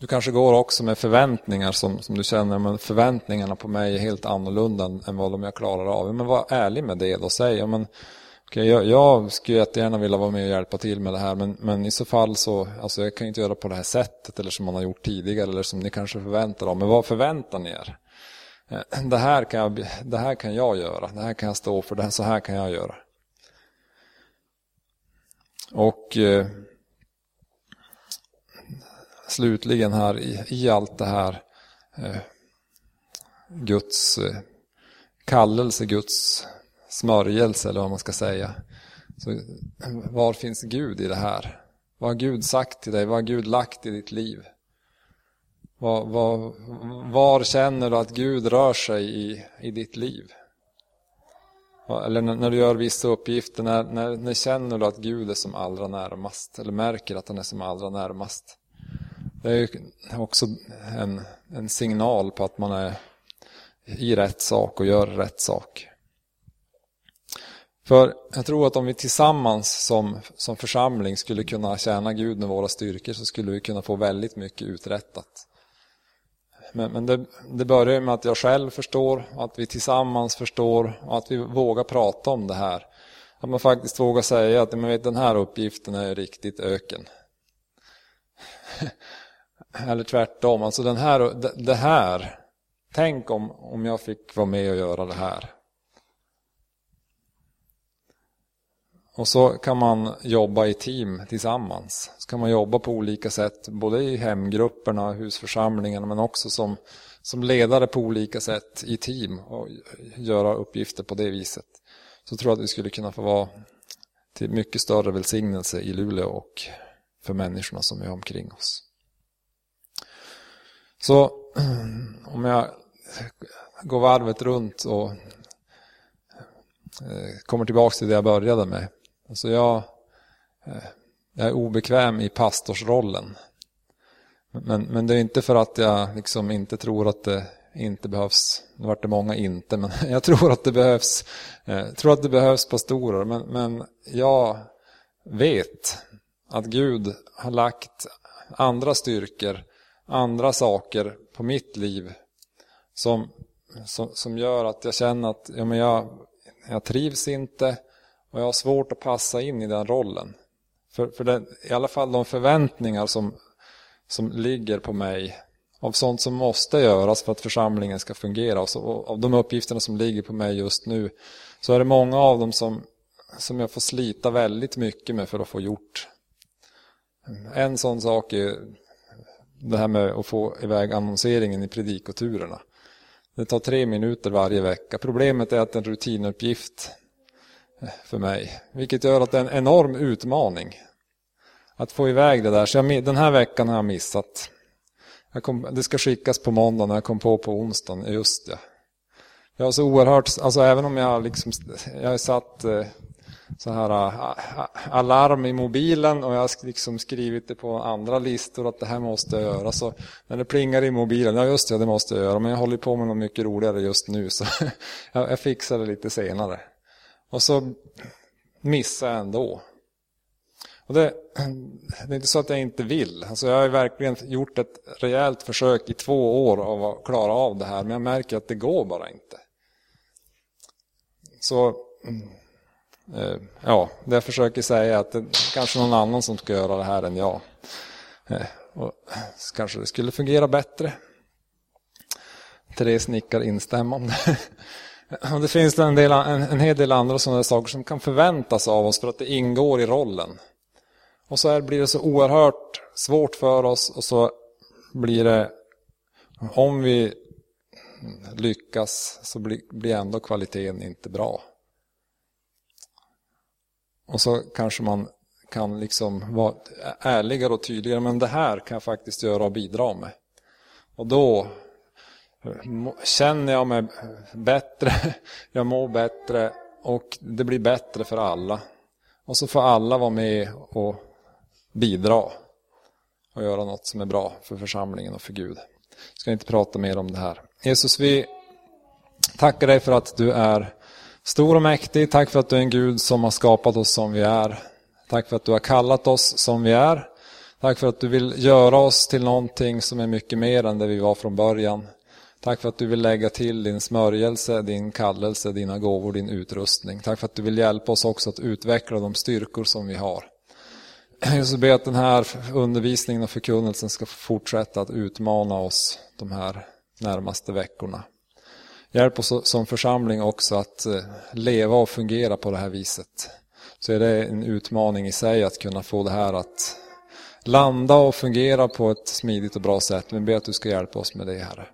du kanske går också med förväntningar som, som du känner, men förväntningarna på mig är helt annorlunda än vad de jag klarar av. Men var ärlig med det och säg, ja, men, okay, jag, jag skulle jättegärna vilja vara med och hjälpa till med det här, men, men i så fall så, alltså jag kan inte göra på det här sättet eller som man har gjort tidigare eller som ni kanske förväntar er. Men vad förväntar ni er? Eh, det här, kan jag, det här kan jag göra, det här kan jag stå för, det här, så här kan jag göra. Och eh, slutligen här i, i allt det här eh, Guds eh, kallelse, Guds smörjelse eller vad man ska säga. Så, eh, var finns Gud i det här? Vad har Gud sagt till dig? Vad har Gud lagt i ditt liv? Var, var, var känner du att Gud rör sig i, i ditt liv? Eller när du gör vissa uppgifter, när, när, när känner du att Gud är som allra närmast? Eller märker att han är som allra närmast? Det är också en, en signal på att man är i rätt sak och gör rätt sak. För jag tror att om vi tillsammans som, som församling skulle kunna tjäna Gud med våra styrkor så skulle vi kunna få väldigt mycket uträttat. Men, men det, det börjar med att jag själv förstår, att vi tillsammans förstår och att vi vågar prata om det här. Att man faktiskt vågar säga att men vet, den här uppgiften är riktigt öken. Eller tvärtom, alltså den här, det här. Tänk om, om jag fick vara med och göra det här. Och så kan man jobba i team tillsammans. Så kan man jobba på olika sätt, både i hemgrupperna, husförsamlingarna, men också som, som ledare på olika sätt i team och göra uppgifter på det viset. Så tror jag att vi skulle kunna få vara till mycket större välsignelse i Luleå och för människorna som är omkring oss. Så (clears throat) om jag går varvet runt och eh, kommer tillbaka till det jag började med. Alltså jag, eh, jag är obekväm i pastorsrollen. Men, men det är inte för att jag liksom inte tror att det inte behövs, nu vart det många inte, men (laughs) jag tror att det behövs, eh, tror att det behövs pastorer. Men, men jag vet att Gud har lagt andra styrkor andra saker på mitt liv som, som, som gör att jag känner att ja, men jag, jag trivs inte och jag har svårt att passa in i den rollen. För, för det, i alla fall de förväntningar som, som ligger på mig av sånt som måste göras för att församlingen ska fungera och, så, och av de uppgifterna som ligger på mig just nu så är det många av dem som, som jag får slita väldigt mycket med för att få gjort. En sån sak är det här med att få iväg annonseringen i predikoturerna. Det tar tre minuter varje vecka. Problemet är att det är en rutinuppgift eh, för mig. Vilket gör att det är en enorm utmaning. Att få iväg det där. Så jag, den här veckan har jag missat. Jag kom, det ska skickas på måndag när jag kom på på onsdagen. Just det. Jag har så oerhört, alltså även om jag liksom, jag har satt eh, så här äh, äh, alarm i mobilen och jag har liksom skrivit det på andra listor att det här måste jag göra. Så när det plingar i mobilen, ja just det, det måste jag göra. Men jag håller på med något mycket roligare just nu så (laughs) jag fixar det lite senare. Och så missar jag ändå. Och det, (clears throat) det är inte så att jag inte vill. Alltså jag har verkligen gjort ett rejält försök i två år av att klara av det här. Men jag märker att det går bara inte. Så mm. Eh, ja, det jag försöker säga är att det är kanske någon annan som ska göra det här än jag. Eh, och kanske det skulle fungera bättre. Therese nickar instämmande. (laughs) Och det finns en, del, en, en hel del andra sådana saker som kan förväntas av oss för att det ingår i rollen. Och så här blir det så oerhört svårt för oss och så blir det, om vi lyckas så blir, blir ändå kvaliteten inte bra. Och så kanske man kan liksom vara ärligare och tydligare, men det här kan jag faktiskt göra och bidra med. Och då eh, känner jag mig bättre, (laughs) jag mår bättre och det blir bättre för alla. Och så får alla vara med och bidra och göra något som är bra för församlingen och för Gud. Jag ska inte prata mer om det här. Jesus, vi tackar dig för att du är stor och mäktig. Tack för att du är en Gud som har skapat oss som vi är. Tack för att du har kallat oss som vi är. Tack för att du vill göra oss till någonting som är mycket mer än det vi var från början. Tack för att du vill lägga till din smörjelse, din kallelse, dina gåvor, din utrustning. Tack för att du vill hjälpa oss också att utveckla de styrkor som vi har. Jesus ber att den här undervisningen och förkunnelsen ska fortsätta att utmana oss de här närmaste veckorna. Hjälp oss som församling också att eh, leva och fungera på det här viset. Så är det en utmaning i sig att kunna få det här att landa och fungera på ett smidigt och bra sätt. Men ber att du ska hjälpa oss med det, Herre.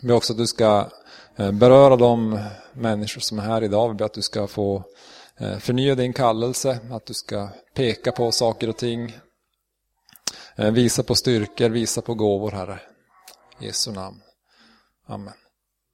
Vi ber också att du ska eh, beröra de människor som är här idag. Vi ber att du ska få eh, förnya din kallelse, att du ska peka på saker och ting. Visa på styrkor, visa på gåvor, Herre. I Jesu namn. Amen.